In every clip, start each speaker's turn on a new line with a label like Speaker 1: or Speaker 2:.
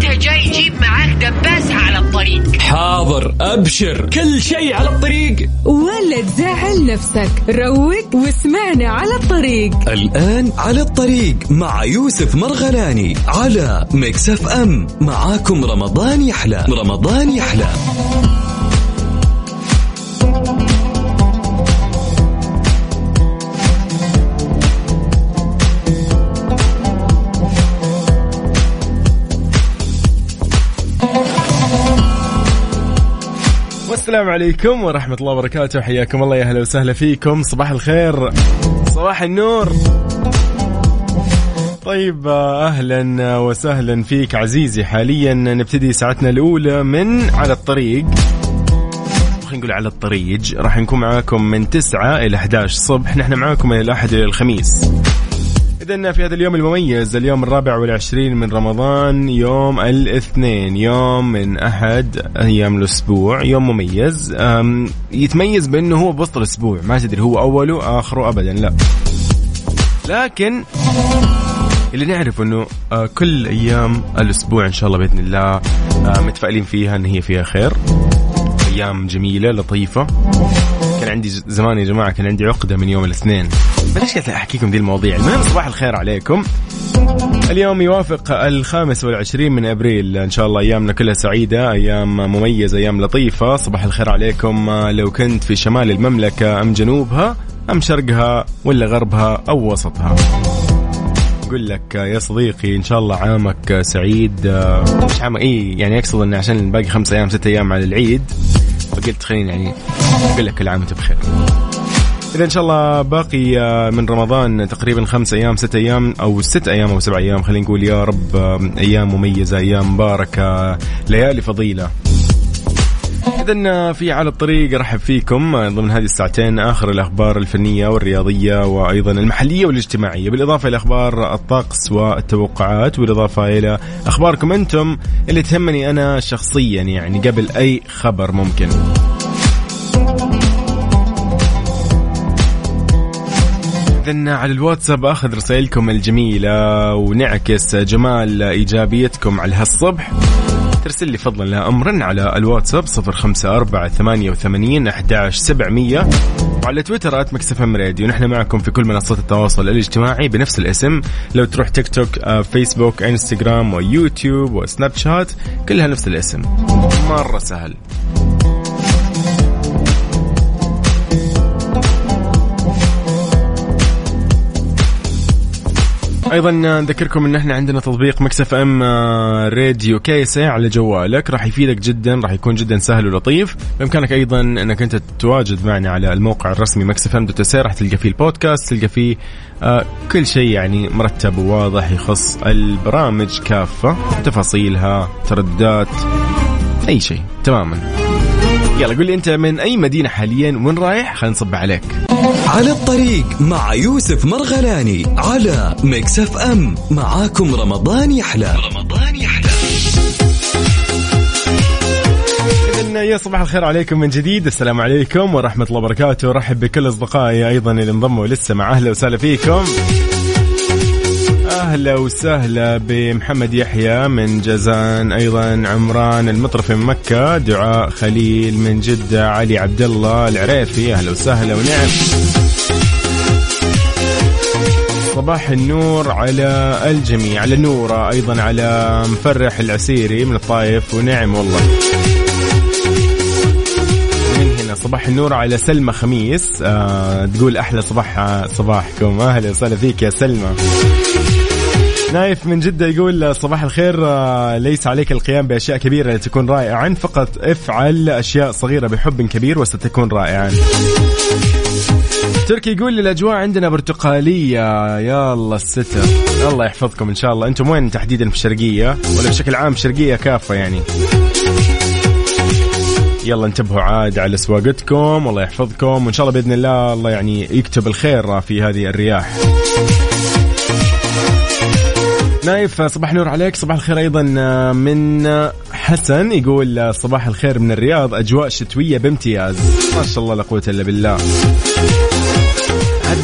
Speaker 1: وانت جاي جيب معاك دباسة على الطريق.
Speaker 2: حاضر أبشر. كل شيء على الطريق.
Speaker 3: ولا تزعل نفسك. روق واسمعنا على الطريق.
Speaker 4: الآن على الطريق مع يوسف مرغلاني على مكسف أم. معاكم رمضان يحلى. رمضان يحلى.
Speaker 5: والسلام عليكم ورحمة الله وبركاته. حياكم الله يا أهلا وسهلا فيكم. صباح الخير. صباح النور. طيب أهلا وسهلا فيك عزيزي. حاليا نبتدي ساعتنا الأولى من على الطريق. خلينا نقول على الطريق. راح نكون معاكم من 9 إلى 11 صبح. نحن معاكم من الأحد إلى الخميس. إذا في هذا اليوم المميز اليوم الرابع والعشرين من رمضان يوم الاثنين يوم من أحد أيام الأسبوع يوم مميز. يتميز بأنه هو بوسط الأسبوع ما تدري هو أوله آخره أبدا لا. لكن اللي نعرف إنه آه، كل أيام الأسبوع إن شاء الله بإذن الله آه، متفائلين فيها إن هي فيها خير. أيام جميلة لطيفة. كان عندي زمان يا جماعة كان عندي عقدة من يوم الاثنين. بلاش أحكيكم دي المواضيع. المهم صباح الخير عليكم. اليوم يوافق الخامس والعشرين من أبريل. إن شاء الله أيامنا كلها سعيدة أيام مميزة أيام لطيفة. صباح الخير عليكم. لو كنت في شمال المملكة أم جنوبها أم شرقها ولا غربها أو وسطها. أقول لك يا صديقي إن شاء الله عامك سعيد. مش عام اي يعني أقصد انه عشان باقي خمس أيام ست أيام على العيد. فقلت خليني يعني أقول لك كل عام وأنت بخير. إذا إن شاء الله باقي آه، من رمضان تقريبا خمس أيام ست أيام أو ست أيام أو سبع أيام خلينا نقول يا رب آه، أيام مميزة أيام مباركة ليالي فضيلة. إذا في على الطريق أرحب فيكم ضمن هذه الساعتين آخر الأخبار الفنية والرياضية وأيضا المحلية والاجتماعية. بالإضافة إلى أخبار الطقس والتوقعات بالإضافة إلى أخباركم أنتم اللي تهمني أنا شخصيا يعني قبل أي خبر ممكن. إذن على الواتساب أخذ رسائلكم الجميلة ونعكس جمال إيجابيتكم على هالصبح. ترسل لي فضلا لا امرا على الواتساب 054 88 11700 وعلى تويتر at Mix FM Radio. نحن معكم في كل منصات التواصل الاجتماعي بنفس الاسم. لو تروح تيك توك آه، فيسبوك إنستغرام ويوتيوب وسناب شات كلها نفس الاسم. مرة سهل. أيضا نذكركم إن إحنا عندنا تطبيق Mix FM آه، Radio KSA على جوالك. راح يفيدك جدا راح يكون جدا سهل ولطيف. بإمكانك أيضا إنك أنت تتواجد معنا على الموقع الرسمي Mix FM dot راح تلقى فيه البودكاست تلقى فيه آه، كل شيء يعني مرتب وواضح يخص البرامج كافة تفاصيلها ترددات أي شيء تماما. يلا قول لي أنت من أي مدينة حاليا وين رايح؟ خلينا نصبح عليك.
Speaker 4: على الطريق مع يوسف مرغلاني على مكسف أم معاكم رمضان يحلى. رمضان يحلى.
Speaker 5: يا صباح الخير عليكم من جديد. السلام عليكم ورحمة الله وبركاته. رحب بكل أصدقائي أيضا اللي انضموا لسه مع أهلا وسهلا فيكم. أهلا وسهلا بمحمد يحيى من جازان أيضا عمران المطرف من مكة دعاء خليل من جدة علي عبد الله العريفي أهلا وسهلا ونعم. صباح النور على الجميع على نورة أيضا على مفرح العسيري من الطايف ونعم والله. من هنا صباح النور على سلمى خميس آه تقول أحلى صباح صباحكم أهلا وسهلا فيك يا سلمى. نايف من جدة يقول صباح الخير آه، ليس عليك القيام بأشياء كبيرة لتكون رائعا فقط افعل أشياء صغيرة بحب كبير وستكون رائعا. تركي يقول لي الأجواء عندنا برتقالية. يا الله الستر. الله يحفظكم إن شاء الله. أنتم وين تحديدا في الشرقية؟ ولا بشكل عام الشرقية كافة يعني. يلا انتبهوا عاد على سواقتكم والله يحفظكم. وإن شاء الله بإذن الله الله يعني يكتب الخير في هذه الرياح. نايف صباح النور عليك. صباح الخير أيضا من حسن يقول صباح الخير من الرياض. أجواء شتوية بامتياز. ما شاء الله لا قوة إلا بالله.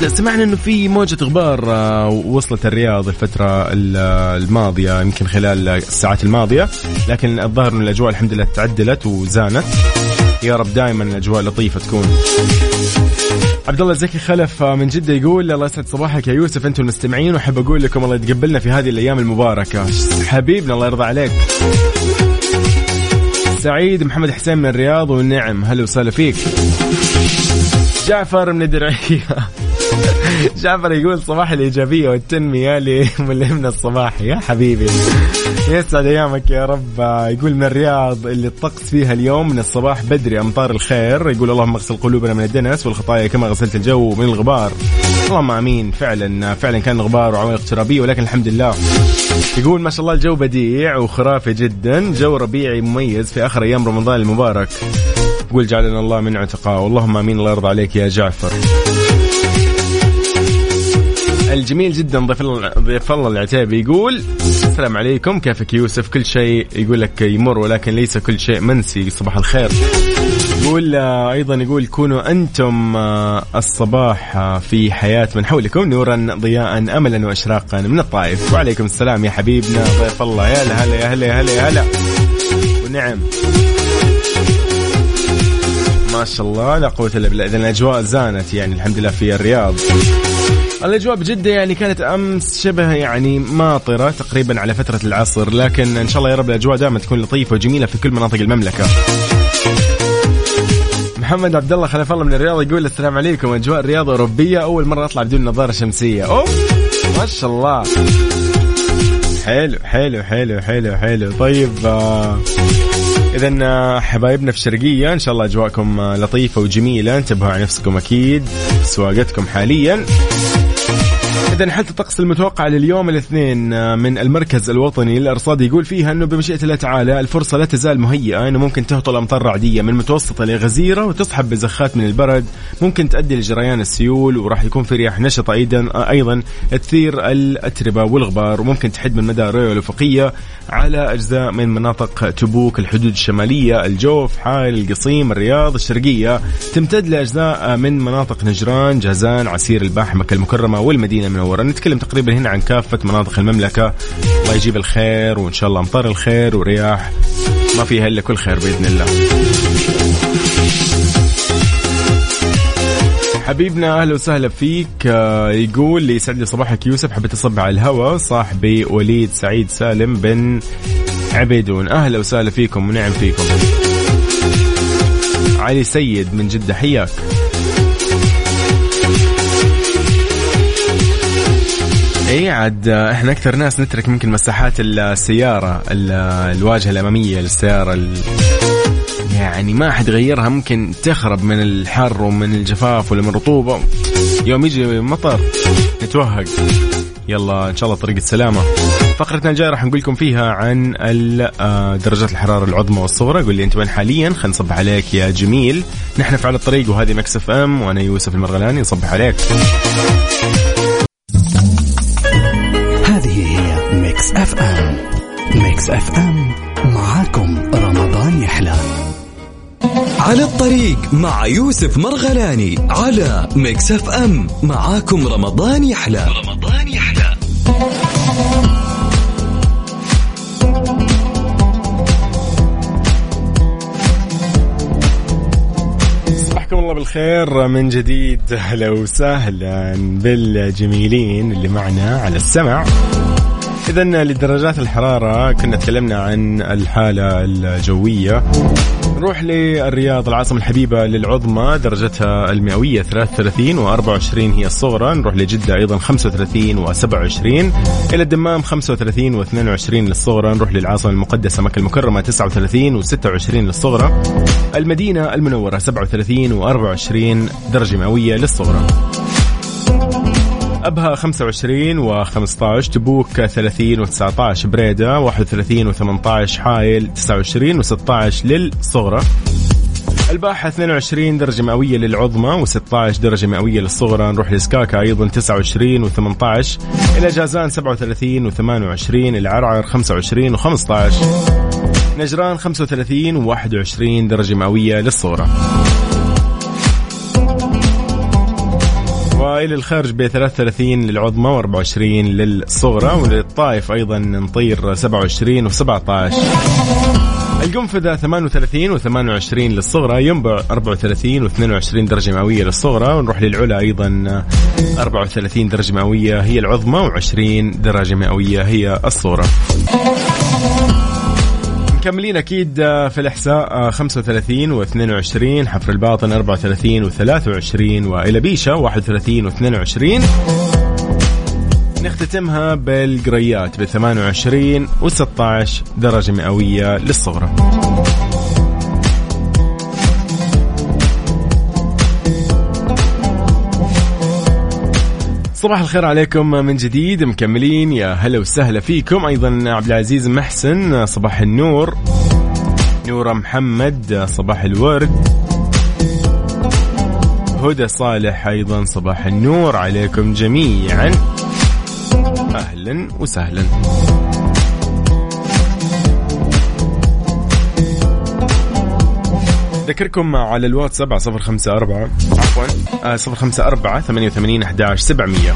Speaker 5: سمعنا إنه في موجة غبار آه، وصلت الرياض الفترة الماضية يمكن خلال الساعات الماضية. لكن الظاهر إن الأجواء الحمد لله تعدلت وزانت. يا رب دائما الأجواء لطيفة تكون. عبد الله زكي خلف من جدة يقول الله يسعد صباحك يا يوسف أنتم المستمعين وأحب أقول لكم الله يتقبلنا في هذه الأيام المباركة. حبيبنا الله يرضى عليك. سعيد محمد حسين من الرياض والنعم هلا وسهلا فيك. جعفر من الدرعية. جعفر يقول صباح الإيجابية والتنمية لملهمنا الصباحي. يا حبيبي. يسعد أيامك يا رب. يقول من الرياض اللي الطقس فيها اليوم من الصباح بدري أمطار الخير. يقول اللهم اغسل قلوبنا من الدنس والخطايا كما غسلت الجو من الغبار. اللهم آمين. فعلا فعلا كان غبار وعوائق ترابيه ولكن الحمد لله. يقول ما شاء الله الجو بديع وخرافي جدا. جو ربيعي مميز في آخر أيام رمضان المبارك. يقول جعلنا الله من عتقاء اللهم آمين. الله يرضى عليك يا جعفر. الجميل جدا ضيف الله ضيف الله العتيبي يقول السلام عليكم كيفك يوسف؟ كل شيء يقول لك يمر ولكن ليس كل شيء منسي صباح الخير. يقول آه، أيضا يقول كونوا أنتم آه، الصباح آه، في حياة من حولكم نورا ضياء املا واشراقا من الطائف. وعليكم السلام يا حبيبنا ضيف الله يا هلا يا هلا يا هلا يا هلا. ونعم. ما شاء الله لا قوة إلا بالله. اذا الأجواء زانت يعني الحمد لله في الرياض. الأجواء بجدة يعني كانت أمس شبه يعني ماطرة تقريبا على فترة العصر لكن إن شاء الله يا رب الأجواء دائما تكون لطيفة وجميلة في كل مناطق المملكة. محمد عبد الله خلف الله من الرياض يقول السلام عليكم أجواء الرياض أوروبية أول مرة أطلع بدون نظارة شمسية. اوف ما شاء الله. حلو حلو حلو حلو حلو. طيب آه اذا آه، حبايبنا في الشرقية إن شاء الله أجواءكم آه، لطيفة وجميلة. انتبهوا على نفسكم أكيد. سواقتكم حاليا. إذا حتى الطقس المتوقع لليوم الاثنين آه، من المركز الوطني للأرصاد يقول فيها أنه بمشيئة الله تعالى الفرصة لا تزال مهيئة أنه ممكن تهطل أمطار رعدية من متوسطة لغزيرة وتصحب بزخات من البرد ممكن تؤدي لجريان السيول وراح يكون في رياح نشطة أيضا آه، أيضا تثير الأتربة والغبار وممكن تحد من مدى الرؤية الأفقية على أجزاء من مناطق تبوك الحدود الشمالية الجوف حائل القصيم الرياض الشرقية تمتد لأجزاء من مناطق نجران جازان عسير الباحة مكة المكرمة والمدينة المنورة نتكلم تقريبا هنا عن كافة مناطق المملكة. الله يجيب الخير وإن شاء الله أمطار الخير ورياح. ما فيها إلا كل خير بإذن الله. حبيبنا أهلا وسهلا فيك. آه، يقول لي يسعد لي صباحك يوسف. حبيت أصب على الهواء. صاحبي وليد سعيد سالم بن عبيدون. أهلا وسهلا فيكم ونعم فيكم. علي سيد من جدة حياك. اي عاد آه، إحنا أكثر ناس نترك ممكن مساحات السيارة الواجهة الأمامية للسياره يعني ما حد غيرها ممكن تخرب من الحر ومن الجفاف ولا من الرطوبه يوم يجي مطر نتوهق. يلا إن شاء الله طريق السلامه فقرتنا الجاية راح نقول لكم فيها عن آه، درجات الحرارة العظمى والصغرى. قول لي أنت وين حاليا؟ خلينا نصبح عليك يا جميل. نحن في على الطريق وهذه Mix FM وأنا يوسف المرغلاني. نصبح عليك.
Speaker 6: Mix FM معاكم رمضان يحلى.
Speaker 4: على الطريق مع يوسف مرغلاني على Mix FM معاكم رمضان يحلى. رمضان يحلى.
Speaker 5: صباحكم الله بالخير من جديد أهلا وسهلا بالجميلين اللي معنا على السمع. إذا لدرجات الحرارة كنا تكلمنا عن الحالة الجوية. نروح للرياض العاصمة الحبيبة للعظمى درجتها المئوية 33 و24 هي الصغرى. نروح لجدة أيضا 35 و27 إلى الدمام 35 و22 للصغرى. نروح للعاصمة المقدسة مكة المكرمة 39 و26 للصغرى. المدينة المنورة 37 و24 درجة مئوية للصغرى. أبها 25 و15 تبوك 30 و19 بريدة 31 و18 حايل 29 و16 للصغرى الباحة 22 درجة مئوية للعظمى و16 درجة مئوية للصغرى. نروح لسكاكا أيضا 29 و18 إلى جازان 37 و28 إلى عرعر 25 و15 نجران 35 و21 درجة مئوية للصغرى. والى الخارج ب 33 للعظمى و24 للصغرى وللطائف أيضا نطير 27 و17 القنفذة 38 و28 للصغرى ينبع 34 و22 درجة مئوية للصغرى ونروح للعلا أيضا 34 درجة مئوية هي العظمى و20 درجة مئوية هي الصغرى. مكملين أكيد في الإحساء 35 و22 حفر الباطن 34 و23 وإلى بيشة 31 و22 نختتمها بالقريات ب 28 و16 درجة مئوية للصغرى. صباح الخير عليكم من جديد مكملين. يا هلا وسهلا فيكم. أيضا عبد العزيز محسن صباح النور. نورة محمد صباح الورد. هدى صالح أيضا صباح النور. عليكم جميعا. أهلا وسهلا. ذكركم على خمسة أربعة عفوا آه، صفر خمسة أربعة ثمانية وثمانين أحداش سبعمية.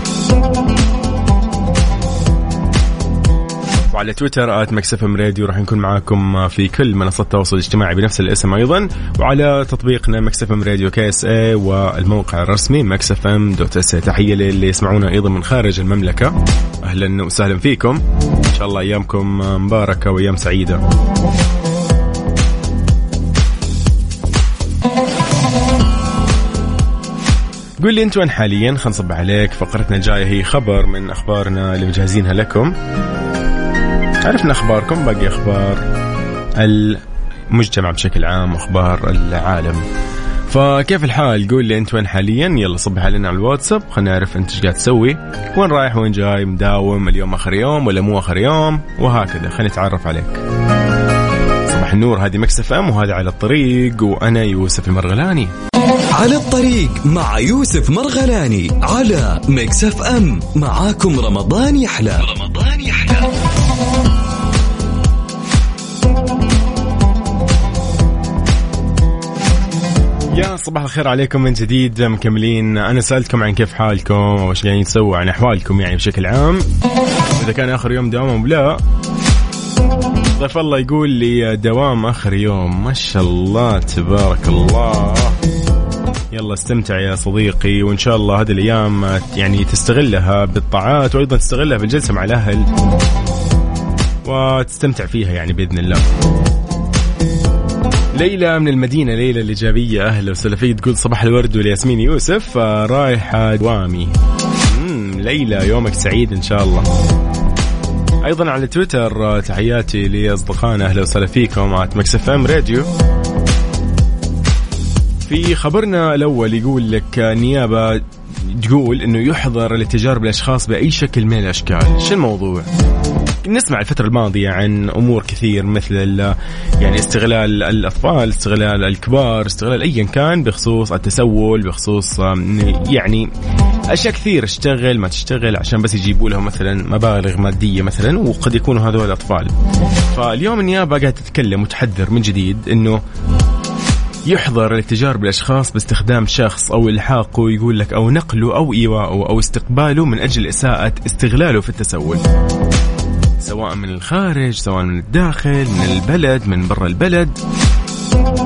Speaker 5: وعلى تويتر at Mix FM Radio راح نكون معاكم في كل منصات التواصل الاجتماعي بنفس الاسم أيضا. وعلى تطبيقنا Mix FM Radio KSA والموقع الرسمي Mix FM dot SA تحية للي يسمعونا أيضا من خارج المملكة. أهلا وسهلا فيكم. إن شاء الله أيامكم مباركة وأيام سعيدة. قول لي انت وين حاليا؟ خلينا نصبح عليك. فقرتنا الجاية هي خبر من أخبارنا اللي مجهزينها لكم. عرفنا أخباركم باقي أخبار المجتمع بشكل عام وأخبار العالم. فكيف الحال؟ قول لي انت وين حاليا؟ يلا صبح علينا على الواتساب. خلينا نعرف انت إيش قاعد تسوي. وين رايح؟ وين جاي؟ مداوم اليوم آخر يوم ولا مو آخر يوم؟ وهكذا. خلينا نتعرف عليك. صباح النور هذه Mix FM وهذا على الطريق وأنا يوسف المرغلاني.
Speaker 4: على الطريق مع يوسف مرغلاني على Mix FM. معاكم رمضان يحلى. رمضان يحلى.
Speaker 5: يا صباح الخير عليكم من جديد مكملين. أنا سألتكم عن كيف حالكم وإيش قاعدين تسووا عن أحوالكم يعني بشكل عام. إذا كان آخر يوم دوام ولا ضيف الله يقول لي دوام آخر يوم ما شاء الله تبارك الله. يلا استمتع يا صديقي وإن شاء الله هذه الأيام يعني تستغلها بالطاعات وأيضا تستغلها بالجلسه مع الأهل وتستمتع فيها يعني بإذن الله. ليلى من المدينة ليلى الإيجابية أهلا وسهلا فيك. تقول صباح الورد والياسمين يوسف رايحة دوامي. ليلى يومك سعيد إن شاء الله. أيضا على تويتر تحياتي لأصدقائنا أهلا وسهلا فيكم على مكسف إم راديو في خبرنا الأول يقول لك النيابة تقول إنه يحظر الاتجار بالاشخاص بأي شكل من الأشكال، شو الموضوع؟ نسمع الفترة الماضية عن أمور كثير مثل يعني استغلال الأطفال استغلال الكبار استغلال أيا كان بخصوص التسول بخصوص يعني أشياء كثير اشتغل ما تشتغل عشان بس يجيبوا لهم مثلا مبالغ مادية مثلا وقد يكونوا هذول الأطفال فاليوم النيابة قاعدة تتكلم وتحذر من جديد أنه يحظر الاتجار بالأشخاص باستخدام شخص أو إلحاقه يقول لك أو نقله أو ايواءه أو استقباله من أجل إساءة استغلاله في التسول. سواء من الخارج سواء من الداخل من البلد من برا البلد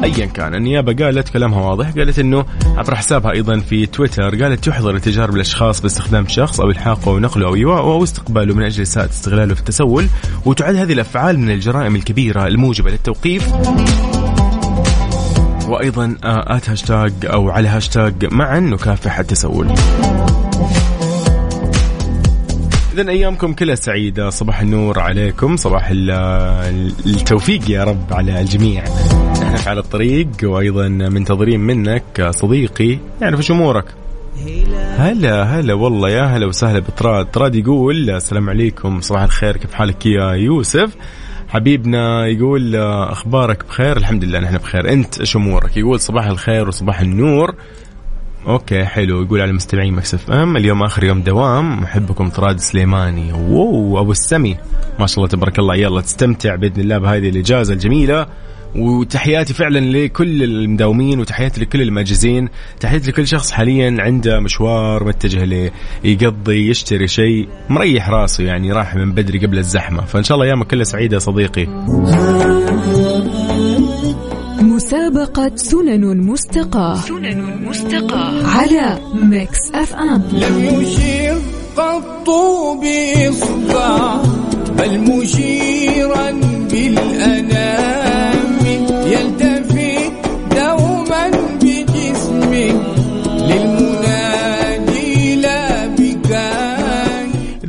Speaker 5: ايا كان. النيابة قالت كلامها واضح قالت إنه عبر حسابها أيضا في تويتر قالت تحظر التجار بالأشخاص باستخدام شخص أو إلحاقه أو نقله أو ايواءه أو استقباله من أجل إساءة استغلاله في التسول. وتعد هذه الأفعال من الجرائم الكبيرة الموجبة للتوقيف. وأيضا at hashtag أو على هاشتاج معا نكافح التسول. إذا أيامكم كلها سعيدة. صباح النور عليكم. صباح التوفيق يا رب على الجميع. إحنا على الطريق وأيضا منتظرين منك صديقي يعرف إيش أمورك. هلا هلا والله يا هلا وسهلا بطراد طراد يقول السلام عليكم صباح الخير كيف حالك يا يوسف؟ حبيبنا يقول أخبارك بخير؟ الحمد لله نحن بخير. أنت إيش أمورك؟ يقول صباح الخير وصباح النور. okay حلو. يقول على مستمعين Mix FM اليوم آخر يوم دوام محبكم طراد سليماني. وو أبو السمي. ما شاء الله تبارك الله. يلا تستمتع بإذن الله بهذه الإجازة الجميلة. وتحياتي فعلا لكل المداومين وتحياتي لكل المأجزين تحياتي لكل شخص حاليا عنده مشوار متجه له يقضي يشتري شيء مريح راسه يعني راح من بدري قبل الزحمة. فإن شاء الله أيامك كلها سعيدة يا صديقي.
Speaker 3: مسابقة سنن مستقاة سنن مستقاة على Mix FM
Speaker 7: لم يشير قط بإصبع بل مشيرا بالأنام.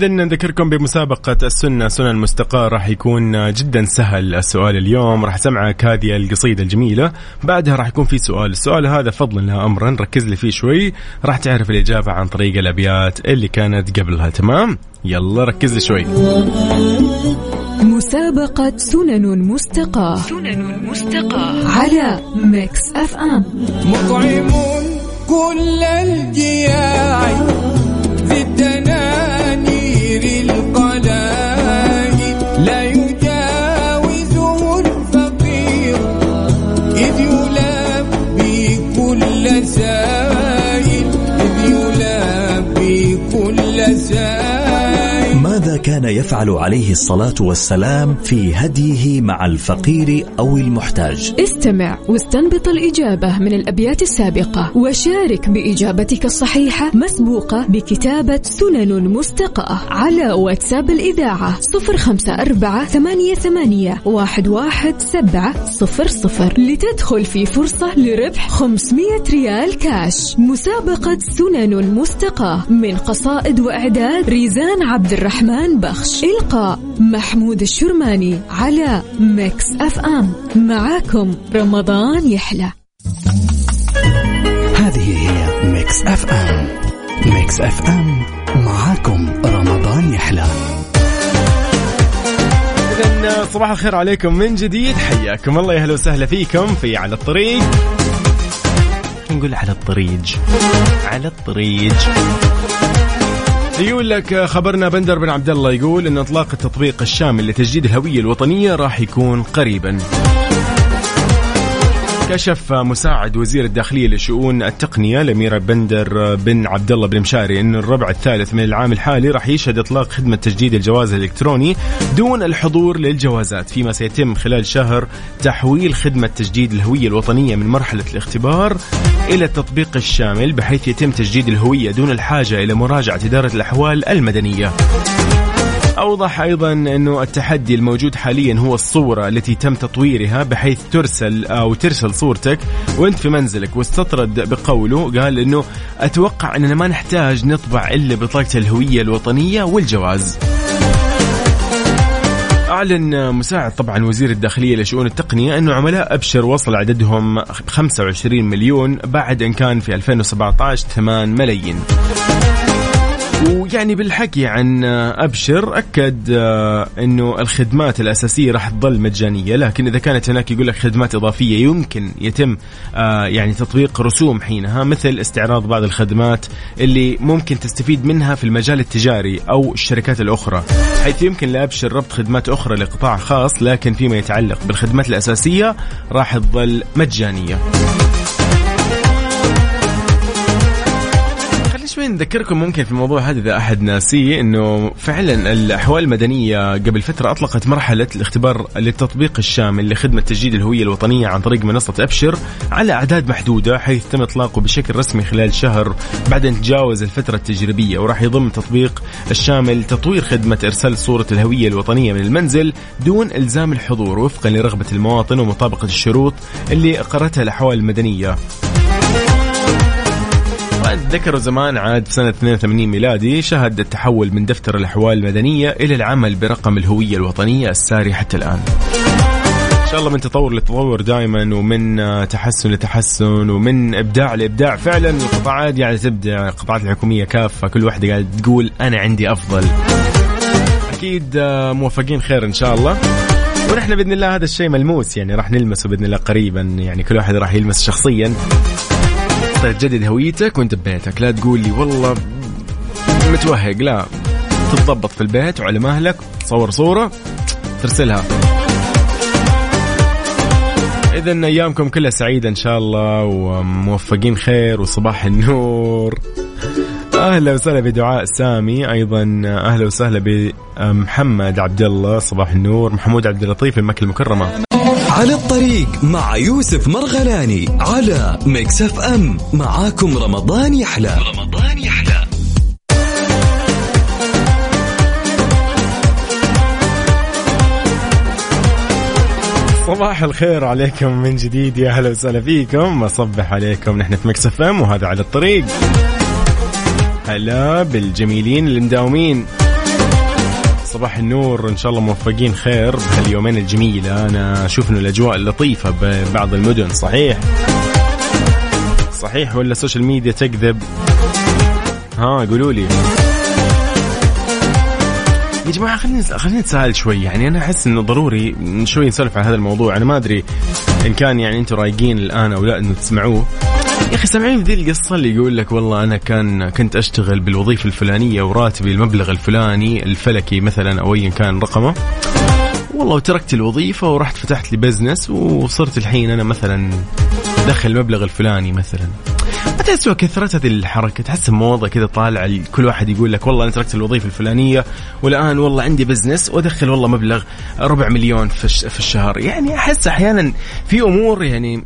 Speaker 5: إذا نذكركم بمسابقة السنة سنن مستقاة راح يكون جدا سهل السؤال اليوم. راح أسمعك هذه القصيدة الجميلة. بعدها راح يكون في سؤال. السؤال هذا فضلا لا أمرا. ركز لي فيه شوي. راح تعرف الإجابة عن طريق الأبيات اللي كانت قبلها. تمام؟ يلا ركز لي شوي.
Speaker 3: مسابقة سنن مستقاة سنن مستقاة على Mix FM.
Speaker 7: مطعم كل الجياع كل سائل
Speaker 8: كان يفعل عليه الصلاة والسلام في هديه مع الفقير أو المحتاج.
Speaker 3: استمع واستنبط الإجابة من الأبيات السابقة وشارك بإجابتك الصحيحة مسبوقة بكتابة سنن مستقاة على واتساب الإذاعة صفر خمسة أربعة ثمانية, ثمانية واحد, واحد سبعة صفر صفر لتدخل في فرصة لربح 500 ريال كاش. مسابقة سنن مستقاة من قصائد وإعداد ريزان عبد الرحمن بخش. إلقاء محمود الشرماني على Mix FM. معاكم رمضان يحلى.
Speaker 6: هذه هي Mix FM. Mix FM معاكم رمضان يحلى.
Speaker 5: إذا صباح الخير عليكم من جديد. حياكم الله. يا أهلا وسهلا فيكم في على الطريق. نقول على الطريق على الطريق يقول لك خبرنا بندر بن عبد الله يقول إن أطلاق التطبيق الشامل لتجديد الهوية الوطنية راح يكون قريبا. كشف مساعد وزير الداخلية لشؤون التقنية الاميره بندر بن عبد الله بن مشاري ان الربع الثالث من العام الحالي راح يشهد إطلاق خدمة تجديد الجواز الإلكتروني دون الحضور للجوازات فيما سيتم خلال شهر تحويل خدمة تجديد الهوية الوطنية من مرحلة الاختبار إلى التطبيق الشامل بحيث يتم تجديد الهوية دون الحاجة إلى مراجعة إدارة الأحوال المدنية. أوضح أيضا أنه التحدي الموجود حاليا هو الصورة التي تم تطويرها بحيث ترسل أو ترسل صورتك وأنت في منزلك. واستطرد بقوله قال أنه أتوقع أننا ما نحتاج نطبع إلا بطاقة الهوية الوطنية والجواز. أعلن مساعد طبعا وزير الداخلية لشؤون التقنية أنه عملاء أبشر وصل عددهم 25 مليون بعد أن كان في 2017 8 ملايين. ويعني بالحكي عن أبشر أكد آه، إنه الخدمات الأساسية راح تظل مجانية. لكن إذا كانت هناك يقول لك خدمات إضافية يمكن يتم آه، يعني تطبيق رسوم حينها مثل استعراض بعض الخدمات اللي ممكن تستفيد منها في المجال التجاري أو الشركات الأخرى. حيث يمكن لأبشر ربط خدمات أخرى لقطاع خاص لكن فيما يتعلق بالخدمات الأساسية راح تظل مجانية. شوي نذكركم ممكن في الموضوع هذا إذا أحد ناسيه إنه فعلا الأحوال المدنية قبل فترة أطلقت مرحلة الاختبار للتطبيق الشامل لخدمة تجديد الهوية الوطنية عن طريق منصة أبشر على أعداد محدودة حيث تم إطلاقه بشكل رسمي خلال شهر. بعد أن تجاوز الفترة التجريبية وراح يضم تطبيق الشامل تطوير خدمة إرسال صورة الهوية الوطنية من المنزل دون إلزام الحضور وفقا لرغبة المواطن ومطابقة الشروط اللي اقرتها الأحوال المدنية. ذكروا زمان عاد سنة 82 ميلادي شهد التحول من دفتر الأحوال المدنية إلى العمل برقم الهوية الوطنية الساري حتى الآن. إن شاء الله من تطور لتطور دائما ومن تحسن لتحسن ومن إبداع لإبداع. فعلا القطاعات يعني تبدع القطاعات الحكومية كافة كل واحدة قاعدة تقول أنا عندي أفضل. أكيد موفقين خير إن شاء الله. ونحن بإذن الله هذا الشيء ملموس يعني راح نلمسه بإذن الله قريبا يعني كل واحد راح يلمس شخصيا. تجدد هويتك وانت ببيتك. لا تقول لي والله متوهق لا. تتضبط في البيت وعلى مهلك تصور صورة ترسلها. إذا أيامكم كلها سعيدة إن شاء الله وموفقين خير وصباح النور. أهلا وسهلا بدعاء سامي أيضا أهلا وسهلا بمحمد عبد الله صباح النور. محمود عبد اللطيف مكة المكرمة.
Speaker 4: على الطريق مع يوسف مرغلاني على ميكس اف ام معاكم رمضان يحلى. رمضان يحلى.
Speaker 5: صباح الخير عليكم من جديد. يا أهلا وسهلا فيكم. أصبح عليكم نحن في Mix FM وهذا على الطريق. هلا بالجميلين المداومين. صباح النور إن شاء الله موفقين خير بهاليومين الجميلة. أنا أشوف انه الأجواء لطيفة ببعض المدن صحيح؟ صحيح ولا ال social media تكذب؟ ها قولوا لي. يا جماعة خلينا خلينا نتساءل شوي. يعني أنا أحس إنه ضروري شوي نسولف عن هذا الموضوع. أنا ما أدري إن كان يعني أنتم رايقين الآن أو لا إنه تسمعوه. يا أخي سامعين ذي القصة اللي يقول لك والله أنا كان كنت أشتغل بالوظيفة الفلانية وراتبي المبلغ الفلاني الفلكي مثلا أو ايا كان رقمه. والله وتركت الوظيفة ورحت فتحت لي بزنس وصرت الحين أنا مثلا دخل المبلغ الفلاني مثلا. ما تحسوا كثرت هذه الحركة تحس موضه كذا طالع كل واحد يقول لك والله أنا تركت الوظيفة الفلانية والآن والله عندي business وأدخل والله مبلغ ربع مليون في الشهر. يعني أحس أحيانا في أمور يعني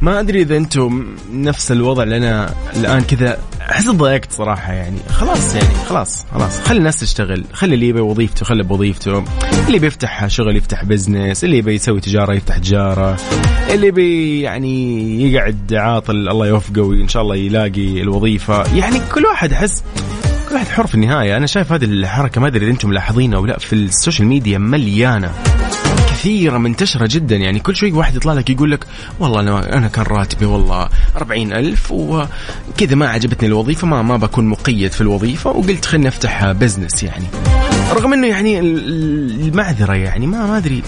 Speaker 5: ما أدري إذا أنتم نفس الوضع اللي أنا الآن كذا أحس ضايقت صراحة يعني. خلاص يعني خلاص خلاص. خلي الناس تشتغل. خلي اللي يبي وظيفته خلي بوظيفته. اللي بيفتح شغل يفتح business اللي يبي يسوي تجارة يفتح تجارة. اللي بي يعني يقعد عاطل الله يوفقه وإن شاء الله يلاقي الوظيفة. يعني كل واحد أحس كل واحد حر في النهاية. أنا شايف هذه الحركة ما أدري إذا أنتم ملاحظينها أو لا في ال social media مليانة. كثيرة منتشرة جدا. يعني كل شوي واحد يطلع لك يقول لك والله أنا, أنا كان راتبي والله أربعين ألف وكذا ما عجبتني الوظيفة ما ما بكون مقيد في الوظيفة وقلت خليني أفتح business يعني. رغم أنه يعني المعذرة يعني ما ما أدري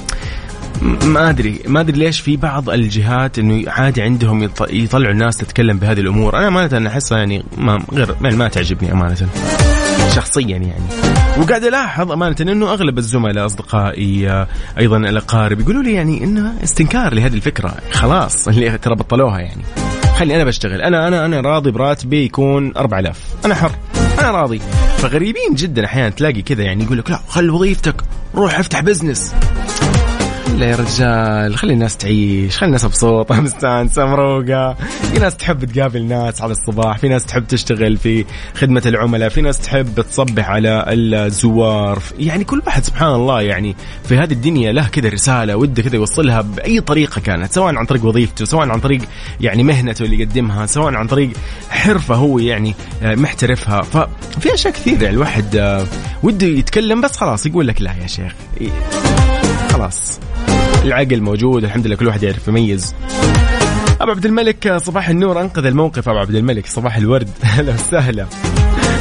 Speaker 5: ما ادري ما أدري ليش في بعض الجهات إنه عادي عندهم يطلعوا الناس تتكلم بهذه الأمور. أنا أمانة أحسها يعني ما غير يعني ما تعجبني أمانة شخصيا يعني. وقاعد ألاحظ أمانة إنه أغلب الزملاء أصدقائي أيضا الأقارب يقولوا لي يعني إنه استنكار لهذه الفكرة. خلاص اللي ترى بطلوها يعني. خلي أنا بشتغل. أنا أنا أنا راضي براتبي يكون 4000 أنا حر. أنا راضي. فغريبين جدا أحيانا تلاقي كذا يعني يقول لك لا خل وظيفتك. روح افتح بزنس لا يا رجال؟ خلي الناس تعيش خلي الناس مبسوطة مستانسة مروقة في ناس تحب تقابل ناس على الصباح في ناس تحب تشتغل في خدمة العملاء في ناس تحب تصبح على الزوار. يعني كل واحد سبحان الله يعني في هذه الدنيا له كذا رسالة وده كذا يوصلها بأي طريقة كانت سواء عن طريق وظيفته سواء عن طريق يعني مهنته اللي يقدمها سواء عن طريق حرفة هو يعني محترفها. ففي أشياء كثيرة الواحد وده يتكلم بس خلاص يقول لك لا يا شيخ. خلاص. العقل موجود الحمد لله كل واحد يعرف يميز. أبو عبد الملك صباح النور أنقذ الموقف أبو عبد الملك صباح الورد. أهلا وسهلا.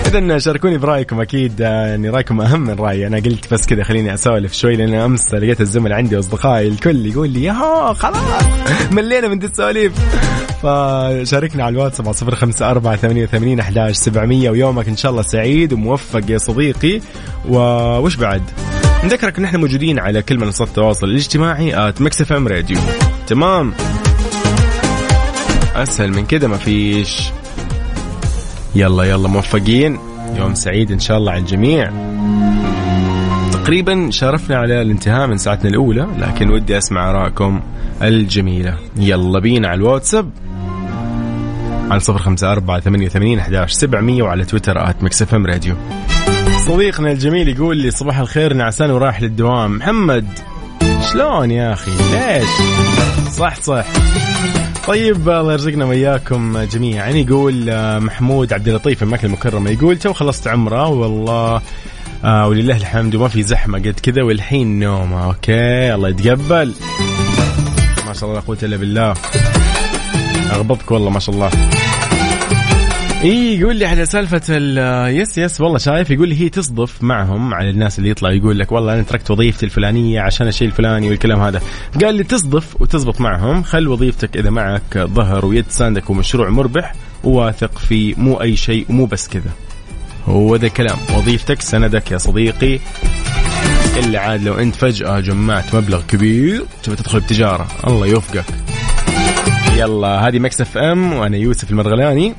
Speaker 5: اذا شاركوني برأيكم أكيد يعني رأيكم أهم من رأيي. أنا قلت بس كذا خليني أسولف شوي لأن أمس لقيت الزملاء عندي وأصدقائي الكل يقول لي يا خلاص ملينا من السواليف. فشاركنا على الواتس 054 88 11 700 ويومك إن شاء الله سعيد وموفق يا صديقي. وش بعد؟ نذكرك إن إحنا موجودين على كل منصات التواصل الاجتماعي at Mix FM Radio. تمام؟ أسهل من كده ما فيش. يلا يلا موفقين. يوم سعيد إن شاء الله على الجميع. تقريبا شرفنا على الانتهاء من ساعتنا الأولى لكن ودي أسمع آرائكم الجميلة. يلا بينا على الواتساب. على صفر خمسة أربعة ثمانية وثمانين أحداش سبعمية وعلى تويتر at Mix FM Radio. صديقنا الجميل يقول لي صباح الخير نعسان ورايح للدوام. محمد شلون يا أخي؟ ليش؟ صح صح. طيب الله يرزقنا وياكم جميعا. يقول محمود عبد اللطيف من مكة المكرمة يقول تو خلصت عمرة والله آه ولله الحمد وما في زحمة قد كذا والحين نومة. okay الله يتقبل. ما شاء الله لا قوة إلا بالله. أغبطك والله ما شاء الله. اي يقول لي على سالفة ال- yes yes والله شايف يقول لي هي تصدف معهم على الناس اللي يطلع يقول لك والله أنا تركت وظيفتي الفلانية عشان الشيء الفلاني والكلام هذا. قال لي تصدف وتزبط معهم خل وظيفتك إذا معك ظهر ويد ساندك ومشروع مربح وواثق فيه مو أي شيء ومو بس كذا. هو ذا الكلام وظيفتك سندك يا صديقي. إلا عاد لو أنت فجأة جمعت مبلغ كبير تبي تدخل بتجارة. الله يوفقك. يلا هذه Mix FM وأنا يوسف المرغلاني.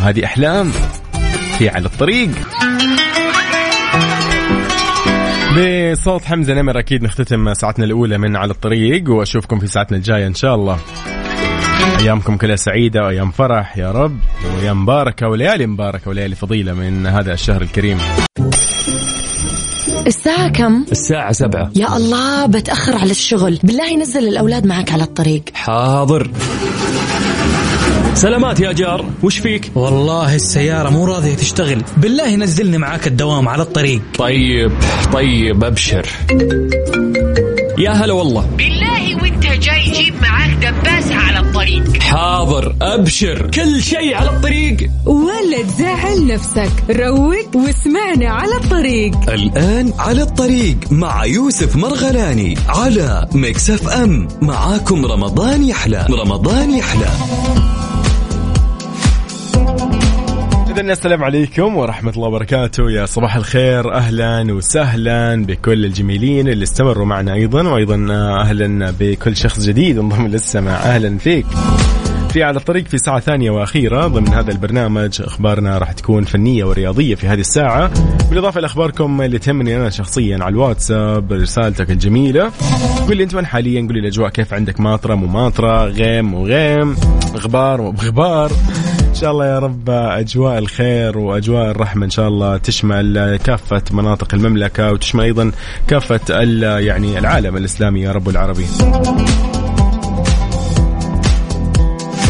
Speaker 5: وهذه أحلام في على الطريق. بصوت حمزة نمر أكيد نختتم ساعتنا الأولى من على الطريق وأشوفكم في ساعتنا الجاية إن شاء الله. أيامكم كلها سعيدة وأيام فرح يا رب وأيام مباركة وليالي مباركة وليالي فضيلة من هذا الشهر الكريم.
Speaker 9: الساعة كم؟
Speaker 2: الساعة سبعة.
Speaker 9: يا الله بتأخر على الشغل. بالله نزل الأولاد معك على الطريق.
Speaker 2: حاضر. سلامات يا جار وش فيك؟
Speaker 10: والله السيارة مو راضية تشتغل. بالله نزلني معاك الدوام على الطريق.
Speaker 2: طيب طيب أبشر. يا هلا والله.
Speaker 1: بالله وانت جاي جيب معاك دباسة على الطريق.
Speaker 2: حاضر أبشر. كل شيء على الطريق.
Speaker 3: ولا تزعل نفسك. روق واسمعنا على الطريق.
Speaker 4: الآن على الطريق مع يوسف مرغلاني على ميكس أف أم. معاكم رمضان يحلى. رمضان يحلى.
Speaker 5: إذن السلام عليكم ورحمة الله وبركاته. يا صباح الخير. أهلا وسهلا بكل الجميلين اللي استمروا معنا أيضا وأيضا أهلا بكل شخص جديد انضم للسماع أهلا فيك. في على الطريق في ساعة ثانية وأخيرة ضمن هذا البرنامج أخبارنا راح تكون فنية ورياضية في هذه الساعة. بالإضافة لأخباركم اللي تهمني أنا شخصيا على الواتساب رسالتك الجميلة. قول لي أنت وين حاليا؟ قول لي الأجواء كيف عندك؟ ماطرة مو ماطرة؟ غيم وغيم غبار وبغبار شاء الله يا رب أجواء الخير وأجواء الرحمة إن شاء الله تشمل كافة مناطق المملكة وتشمل أيضا كافة ال- يعني العالم الإسلامي يا رب العربي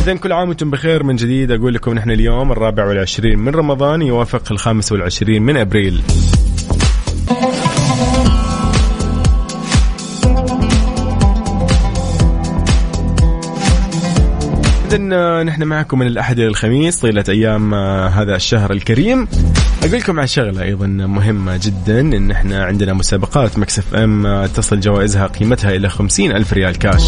Speaker 5: إذا كل عام وأنتم بخير من جديد. أقول لكم نحن اليوم الرابع والعشرين من رمضان يوافق الخامس والعشرين من أبريل. إذن نحن معكم من الأحد إلى الخميس طيلة أيام آه، هذا الشهر الكريم. أقول لكم عن شغلة أيضا مهمة جدا إن إحنا عندنا مسابقات مكسف أم آه، تصل جوائزها قيمتها إلى خمسين ألف ريال كاش.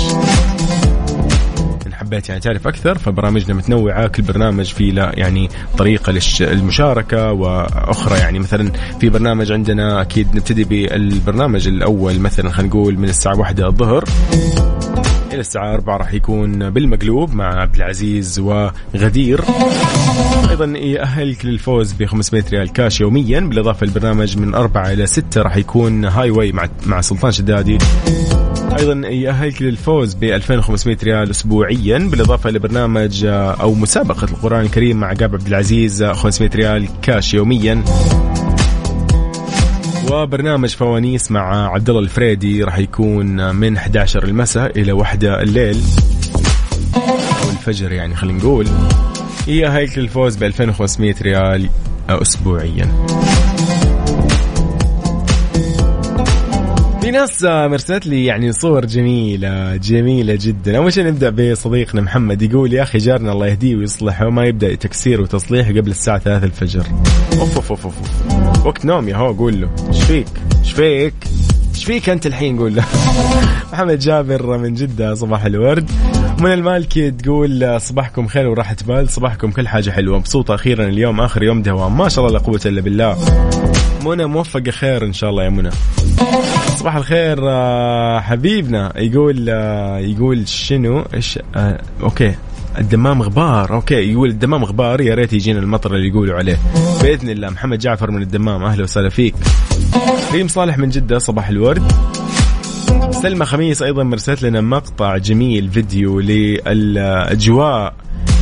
Speaker 5: حبيت يعني تعرف أكثر فبرامجنا متنوعة كل برنامج فيه لا يعني طريقة للمشاركة وأخرى يعني مثلا في برنامج عندنا أكيد نبتدي بالبرنامج الأول مثلا خلينا نقول من الساعة واحدة الظهر. إلى الساعة 4 راح يكون بالمقلوب مع عبد العزيز وغدير. أيضا يأهلك للفوز ب 500 ريال كاش يوميا. بالإضافة للبرنامج من 4 إلى 6 راح يكون Highway مع مع سلطان شدادي. أيضا يأهلك للفوز ب 2500 ريال اسبوعيا. بالإضافة لبرنامج آه، أو مسابقة القرآن الكريم مع عقاب عبد العزيز آه، 500 ريال كاش يوميا. وبرنامج فوانيس مع عبد الله الفريدي راح يكون من 11 المساء إلى 1 الليل. أو الفجر يعني خلينا نقول. يأهلك للفوز ب 2500 ريال اسبوعيا. في ناس مرسلت لي يعني صور جميلة جميلة جدا. أول شيء نبدأ بصديقنا محمد يقول يا أخي جارنا الله يهديه ويصلحه ما يبدأ تكسير وتصليح قبل الساعة 3 الفجر. أوف أوف أوف, أوف. وقت نوم يا هو قول له إيش فيك؟ إيش فيك؟ إيش فيك أنت الحين؟ قول له. محمد جابر من جدة صباح الورد. من المالكي تقول صباحكم خير وراحة بال صباحكم كل حاجة حلوة مبسوطة أخيرا اليوم آخر يوم دوام ما شاء الله لا قوة إلا بالله. منى موفقة خير إن شاء الله يا منى. صباح الخير آه، حبيبنا يقول آه، يقول شنو؟ إيش آه، okay. الدمام غبار. okay يقول الدمام غبار يا ريت يجينا المطر اللي يقولوا عليه. بإذن الله محمد جعفر من الدمام أهلا وسهلا فيك. ريم صالح من جدة صباح الورد. سلمى خميس أيضا مرسلت لنا مقطع جميل فيديو للأجواء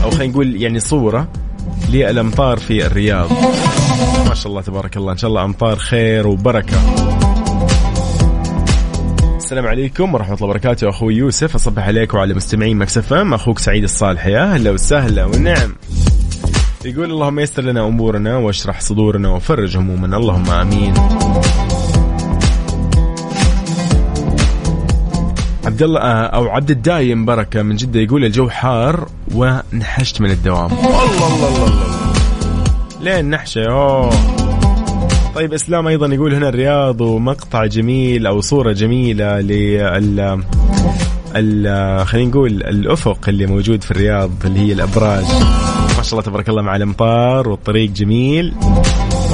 Speaker 5: أو خلينا نقول يعني صورة للأمطار في الرياض. ما شاء الله تبارك الله إن شاء الله أمطار خير وبركة. السلام عليكم ورحمة الله وبركاته. أخوي يوسف أصبح عليك وعلى مستمعين مكسف أخوك سعيد الصالحي يا أهلا وسهلا والنعم. يقول اللهم يسر لنا أمورنا واشرح صدورنا وفرج همومنا. اللهم آمين. عبد الله آه، أو عبد الدايم بركة من جدة يقول الجو حار ونحشت من الدوام. الله الله الله, الله. لين نحشة أوه. طيب إسلام أيضا يقول هنا الرياض ومقطع جميل أو صورة جميلة لل خلينا نقول الأفق اللي موجود في الرياض اللي هي الأبراج. ما شاء الله تبارك الله مع الامطار والطريق جميل.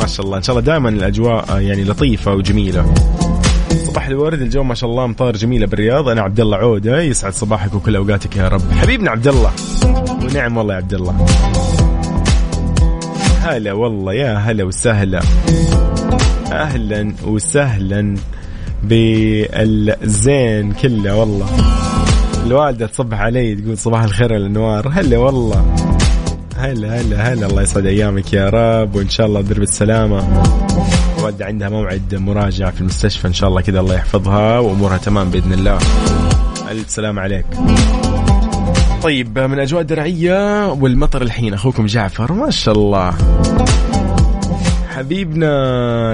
Speaker 5: ما شاء الله إن شاء الله دائما الأجواء يعني لطيفة وجميلة. صباح الورد الجو ما شاء الله امطار جميله بالرياض. أنا عبد الله عودة يسعد صباحك وكل أوقاتك يا رب. حبيبنا عبد الله. ونعم والله يا عبد الله. هلا والله يا هلا وسهلا. أهلا وسهلا بالزين كله والله. الوالدة تصبح علي تقول صباح الخير الأنوار. هلا والله. هلا هلا هلا. الله يسعد أيامك يا رب وإن شاء الله تدير بالسلامة والدة عندها موعد مراجعة في المستشفى إن شاء الله كذا الله يحفظها وأمورها تمام بإذن الله. ألف سلام عليك. طيب من اجواء درعية والمطر الحين أخوكم جعفر ما شاء الله. حبيبنا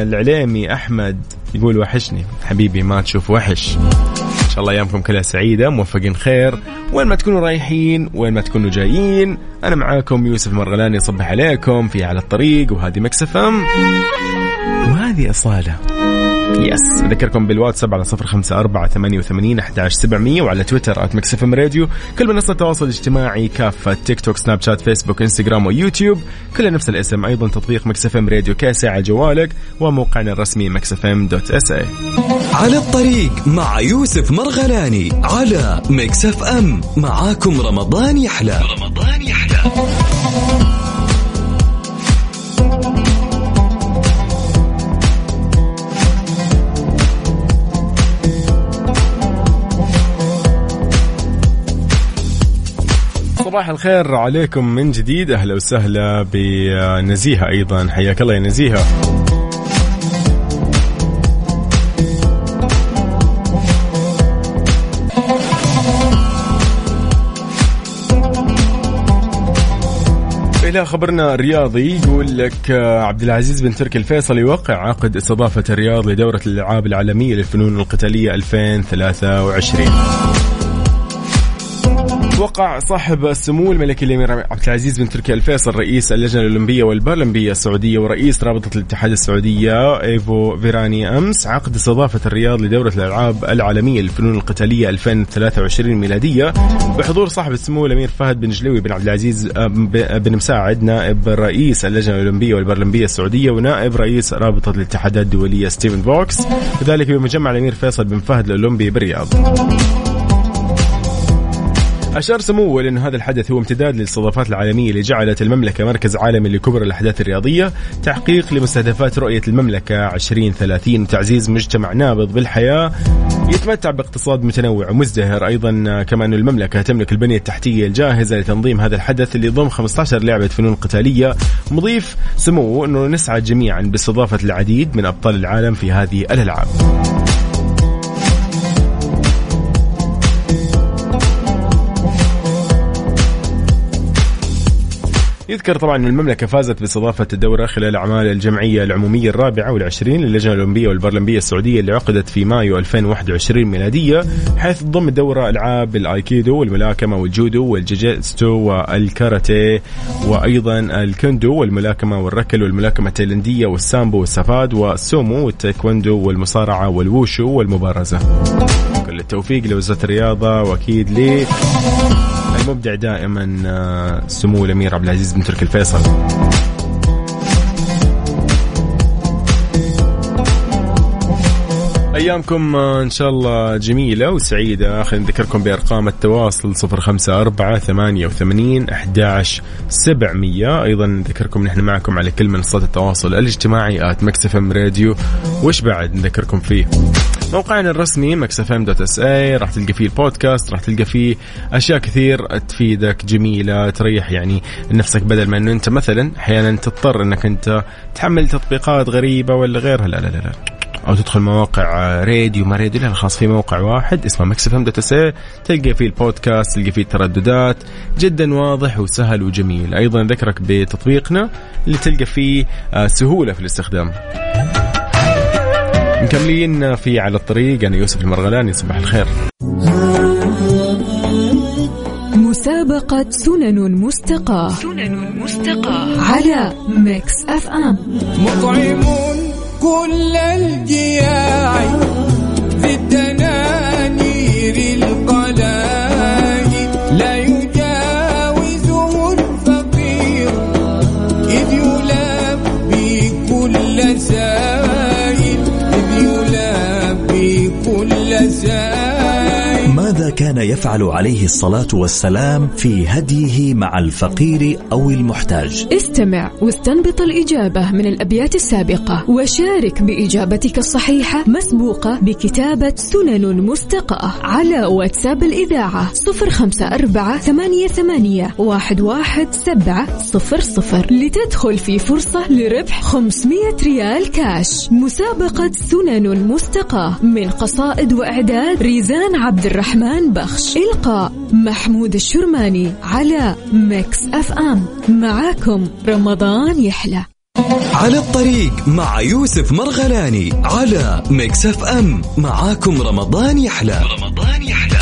Speaker 5: العليمي أحمد يقول وحشني. حبيبي ما تشوف وحش. إن شاء الله أيامكم كلها سعيدة موفقين خير. وين ما تكونوا رايحين وين ما تكونوا جايين أنا معاكم يوسف مرغلاني يصبح عليكم في على الطريق وهذه مكسفم وهذه أصالة. yes. اذكركم بالواتساب على صفر خمسة أربعة ثمانية وثمانين أحداش سبعمية وعلى تويتر at Mix FM Radio. كل منصة التواصل الاجتماعي كافة تيك توك سناب شات فيسبوك إنستغرام ويوتيوب. كلها نفس الاسم أيضا تطبيق Mix FM Radio كاسة على جوالك وموقعنا الرسمي Mix FM dot SA.
Speaker 4: على الطريق مع يوسف مرغلاني على Mix FM. معاكم رمضان يحلى. رمضان يحلى.
Speaker 5: صباح الخير عليكم من جديد. أهلا وسهلا بنزيهة أيضا. حياك الله يا نزيهة. إلى خبرنا الرياضي يقول لك آه، عبد العزيز بن تركي الفيصل يوقع عقد استضافة الرياض لدورة الألعاب العالمية للفنون القتالية 2023 وقع صاحب السمو الملكي الامير عبد العزيز بن تركي الفيصل رئيس اللجنة الأولمبية والبارالمبيه السعودية ورئيس رابطة الاتحاد السعودية إيفو فيرياني أمس عقد استضافة الرياض لدورة الألعاب العالمية للفنون القتالية 2023 ميلادية بحضور صاحب السمو الأمير فهد بن جلوي بن عبد العزيز بن مساعد نائب رئيس اللجنة الأولمبية والبارالمبيه السعودية ونائب رئيس رابطة الاتحادات الدولية ستيفن فوكس كذلك بمجمع الأمير فيصل بن فهد الأولمبي بالرياض. أشار سموه أن هذا الحدث هو امتداد للاستضافات العالمية اللي جعلت المملكة مركز عالمي لكبر الأحداث الرياضية تحقيق لمستهدفات رؤية المملكة 2030 وتعزيز مجتمع نابض بالحياة. يتمتع باقتصاد متنوع ومزدهر. أيضا كما أن المملكة تملك البنية التحتية الجاهزة لتنظيم هذا الحدث اللي يضم 15 لعبة فنون قتالية. مضيف سموه أنه نسعى جميعا باستضافة العديد من أبطال العالم في هذه الألعاب. يذكر طبعا أن المملكة فازت باستضافة الدورة خلال أعمال الجمعية العمومية الرابعة والعشرين للجنة الأولمبية والبارالمبية السعودية اللي عقدت في مايو 2021 ميلادية حيث تضم الدورة ألعاب الآيكيدو والملاكمة والجودو والجيجيتسو والكاراتيه وأيضا الكندو والملاكمة والركل والملاكمة التايلندية والسامبو والسافات والسومو والتايكوندو والمصارعة والووشو والمبارزة. كل التوفيق لوزارة الرياضة وأكيد لي. المبدع دائما آه، سمو الأمير عبد العزيز بن تركي الفيصل. أيامكم آه، إن شاء الله جميلة وسعيدة. خلينا نذكركم بأرقام التواصل 054 88 11 700 أيضا نذكركم نحن معكم على كل منصات التواصل الاجتماعي at Mix FM Radio. وش بعد؟ نذكركم فيه. موقعنا الرسمي Mix FM dot SA راح تلقى فيه البودكاست راح تلقى فيه أشياء كثير تفيدك جميلة تريح يعني نفسك بدل ما إنه أنت مثلا أحيانا تضطر إنك أنت تحمل تطبيقات غريبة ولا غيرها. لا لا لا, لا. أو تدخل مواقع راديو ما راديو لا خاص في موقع واحد اسمه Mix FM تلقى فيه البودكاست تلقى فيه الترددات جدا واضح وسهل وجميل. أيضا ذكرك بتطبيقنا اللي تلقى فيه آه، سهولة في الاستخدام. مكملين في على الطريق. أنا يوسف المرغلاني صباح الخير.
Speaker 3: مسابقة سنن مستقاة. سنن مستقاة. على Mix FM.
Speaker 7: مطعم كل الجياع في الدنانير القلائل.
Speaker 8: ماذا كان يفعل عليه الصلاة والسلام في هديه مع الفقير أو المحتاج.
Speaker 3: استمع واستنبط الإجابة من الأبيات السابقة وشارك بإجابتك الصحيحة مسبوقة بكتابة سنن مستقاة على واتساب الإذاعة صفر خمسة أربعة ثمانية, ثمانية واحد, واحد سبعة صفر صفر لتدخل في فرصة لربح 500 ريال كاش. مسابقة سنن مستقاة من قصائد وإعداد ريزان عبد الرحمن بخش. إلقاء محمود الشرماني على Mix FM. معاكم رمضان يحلى.
Speaker 4: على الطريق مع يوسف مرغلاني على Mix FM. معاكم رمضان يحلى. رمضان يحلى.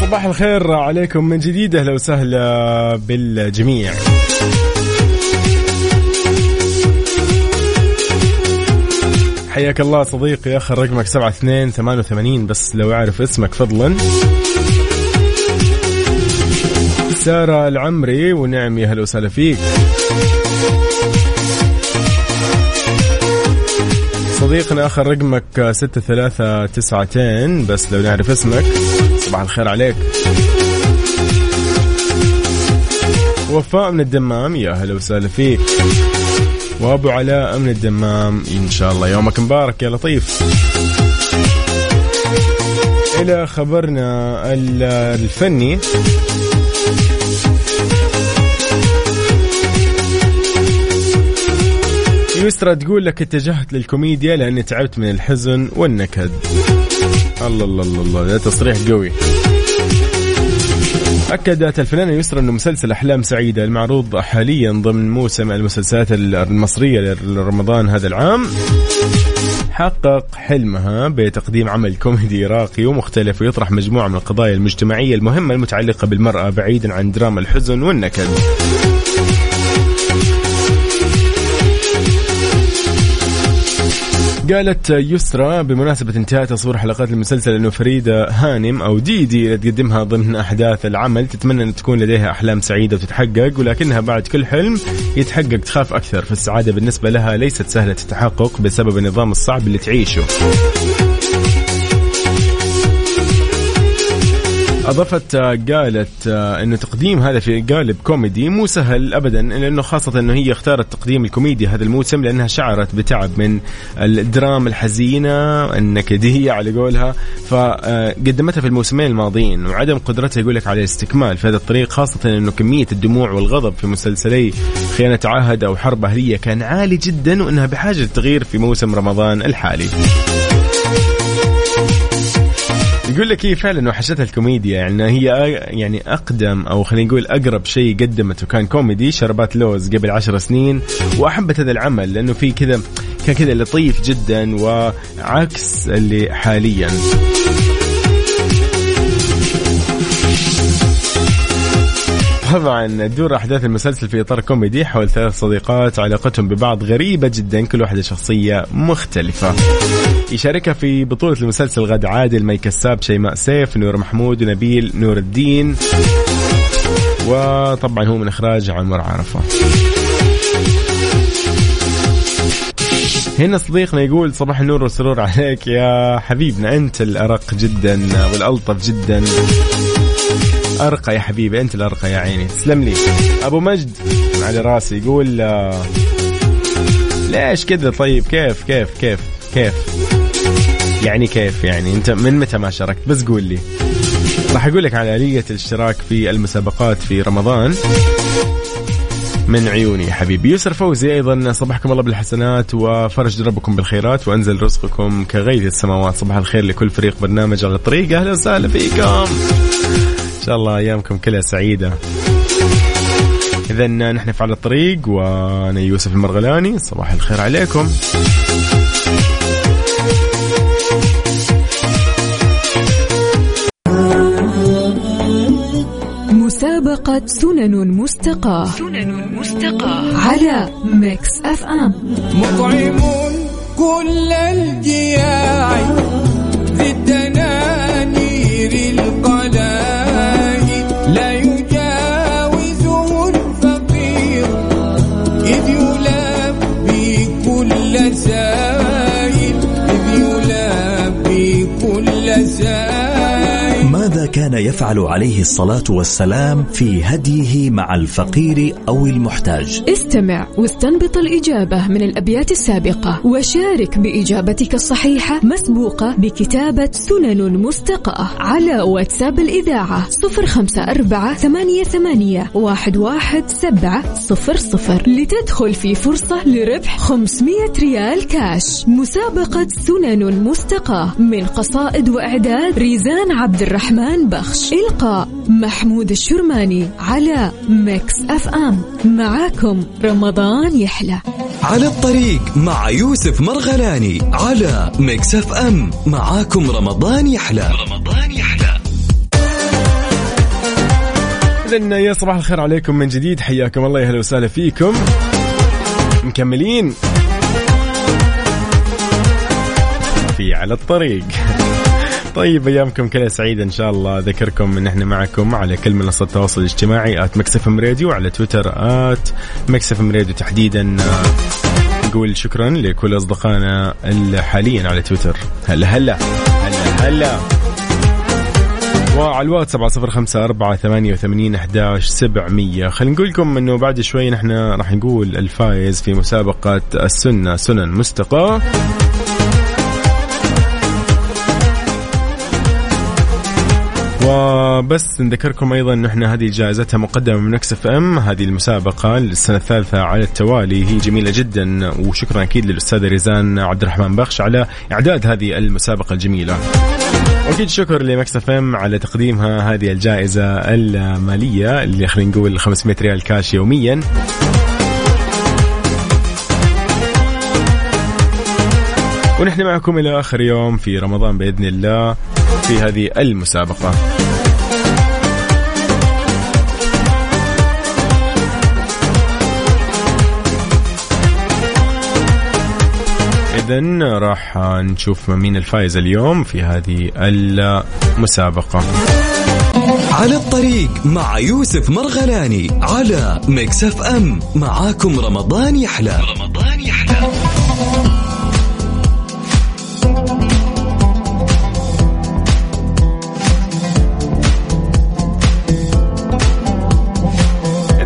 Speaker 5: صباح الخير عليكم من جديد أهلا وسهلا بالجميع. حياك الله صديقي آخر رقمك سبعة اثنين ثمانية وثمانين بس لو أعرف اسمك فضلا. سارة العمري ونعم يا هلا وسهلا فيك. صديقنا آخر رقمك ستة ثلاثة تسعتين بس لو نعرف اسمك صباح الخير عليك. وفاء من الدمام يا هلا وسهلا فيك. وابو علاء من الدمام. إن شاء الله يومك مبارك يا لطيف. إلى خبرنا ال- الفني. يسرى تقول لك اتجهت للكوميديا لأني تعبت من الحزن والنكد. الله الله الله, الله. ده تصريح قوي. أكدت الفنانة يسرى أن مسلسل أحلام سعيدة المعروض حاليا ضمن موسم المسلسلات المصرية لرمضان هذا العام حقق حلمها بتقديم عمل كوميدي راقي ومختلف ويطرح مجموعة من القضايا المجتمعية المهمة المتعلقة بالمرأة بعيدا عن دراما الحزن والنكد. قالت يسرى بمناسبة انتهاء تصوير حلقات المسلسل أنه فريدة هانم أو ديدي اللي تقدمها ضمن أحداث العمل تتمنى أن تكون لديها أحلام سعيدة وتتحقق ولكنها بعد كل حلم يتحقق تخاف أكثر. فالسعادة بالنسبة لها ليست سهلة التحقق بسبب النظام الصعب اللي تعيشه. أضافت آه، قالت آه، انه تقديم هذا في قالب كوميدي مو سهل ابدا لأنه خاصة إنه هي اختارت تقديم الكوميديا هذا الموسم لأنها شعرت بتعب من الدراما الحزينة النكديه على قولها فقدمتها في الموسمين الماضيين وعدم قدرتها يقول لك على الاستكمال في هذا الطريق خاصة إنه كمية الدموع والغضب في مسلسلي خيانة عهد أو حرب أهلية كان عالي جدا وإنها بحاجة للتغيير في موسم رمضان الحالي. يقول لك هي فعلا وحشتها الكوميديا يعني هي يعني أقدم أو خلينا نقول أقرب شيء قدمته. كان كوميدي شربات لوز قبل عشر سنين وأحبت هذا العمل لأنه في كذا كان كذا لطيف جدا وعكس اللي حاليا. طبعا تدور أحداث المسلسل في إطار كوميدي حول ثلاث صديقات علاقتهم ببعض غريبة جدا كل واحدة شخصية مختلفة. يشاركها في بطولة المسلسل غد عادل مي كساب شيماء سيف نور محمود ونبيل نور الدين. وطبعا هو من إخراج عمر عرفة. هنا صديقنا يقول صباح النور والسرور عليك يا حبيبنا. أنت الأرق جدا والألطف جدا. أرقى يا حبيبي أنت الأرقى يا عيني. تسلم لي. أبو مجد على راسي يقول آه، ليش كذا؟ طيب كيف كيف كيف كيف؟ يعني كيف يعني؟ انت من متى ما شاركت؟ بس قول لي. راح أقول لك على آلية الاشتراك في المسابقات في رمضان. من عيوني حبيبي. يسر فوزي أيضا. صبحكم الله بالحسنات وفرج دربكم بالخيرات وأنزل رزقكم كغيث السماوات. صباح الخير لكل فريق برنامج على الطريق. أهلا وسهلا فيكم. إن شاء الله أيامكم كلها سعيدة. اذا نحن في على الطريق وأنا يوسف المرغلاني. صباح الخير عليكم.
Speaker 3: مسابقة سنن مستقاة سنن مستقاة. على Mix FM.
Speaker 7: مطعمون كل الجياع
Speaker 8: يفعل عليه الصلاة والسلام في هديه مع الفقير أو المحتاج.
Speaker 3: استمع واستنبط الإجابة من الأبيات السابقة وشارك بإجابتك الصحيحة مسبوقة بكتابة سنن مستقاة على واتساب الإذاعة صفر خمسة أربعة ثمانية, ثمانية واحد, واحد سبعة صفر صفر لتدخل في فرصة لربح 500 ريال كاش. مسابقة سنن مستقاة من قصائد وإعداد ريزان عبد الرحمن بخش إلقاء محمود الشرماني على Mix FM. معاكم رمضان يحلى.
Speaker 4: على الطريق مع يوسف مرغلاني على Mix F M. معاكم رمضان يحلى. رمضان يحلى.
Speaker 5: إذن يا صباح الخير عليكم من جديد. حياكم الله يا أهلا وسهلا فيكم. مكملين. في على الطريق. طيب أيامكم كلها سعيدة إن شاء الله. أذكركم إن إحنا معكم على كل منصات التواصل الاجتماعي Mix FM Radio وعلى تويتر Mix FM راديو تحديدا. نقول شكرا لكل أصدقائنا اللي حاليا على تويتر. هلا هلا هلا هلا. وعلى الواتس سبعة صفر خمسة أربعة ثمانية وثمانين أحداش سبعمية. خلينا نقول لكم أنه بعد شوي نحن راح نقول الفايز في مسابقة السنة سنن مستقاة وبس نذكركم أيضا إن إحنا هذه جائزتها مقدمة من Mix FM هذه المسابقة للسنة الثالثة على التوالي. هي جميلة جدا وشكرا أكيد للاستاذه ريزان عبد الرحمن بخش على إعداد هذه المسابقة الجميلة. واكيد شكر لمكس إف إم على تقديمها هذه الجائزة المالية اللي خلينا نقول 500 ريال كاش يوميا. ونحن معكم إلى آخر يوم في رمضان بإذن الله في هذه المسابقة. إذا راح نشوف مين الفائز اليوم في هذه المسابقة.
Speaker 4: على الطريق مع يوسف مرغلاني على Mix FM. معاكم رمضان يحلى. رمضان يحلى.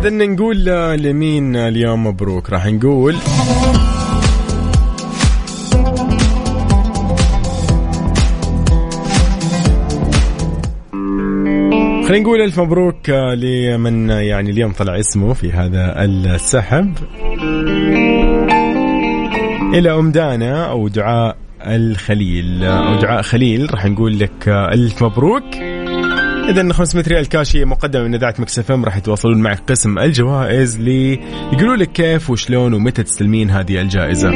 Speaker 5: إذا نقول لمين اليوم مبروك؟ راح نقول خلينا نقول ألف مبروك لمن يعني اليوم طلع اسمه في هذا السحب. إلى أم دانا أو دعاء الخليل. أو دعاء خليل راح نقول لك ألف مبروك. اذا 500 ريال كاش هي مقدمه من إذاعة Mix راح يتواصلون معك قسم الجوائز لي يقولوا لك كيف وشلون ومتى تستلمين هذه الجائزة.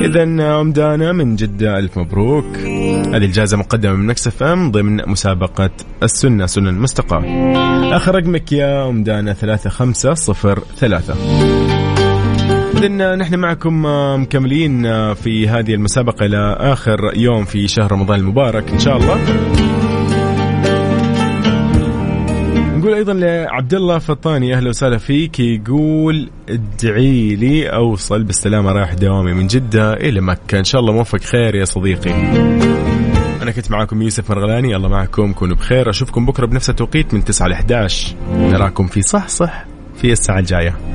Speaker 5: اذا ام دانا من جدة ألف مبروك. هذه الجائزة مقدمة من Mix FM ضمن مسابقة السنة سنن مستقاة آخر رقمك يا ام دانا 3503 إذن نحن معكم مكملين في هذه المسابقة إلى آخر يوم في شهر رمضان المبارك إن شاء الله. نقول أيضا لعبد الله فطاني أهلا وسهلا فيك يقول ادعي لي أوصل بالسلامة رايح دوامي من جدة إلى مكة. إن شاء الله موفق خير يا صديقي. أنا كنت معاكم يوسف مرغلاني الله معكم كونوا بخير. أشوفكم بكرة بنفس التوقيت من 9 ل 11 نراكم في صح صح في الساعة الجاية.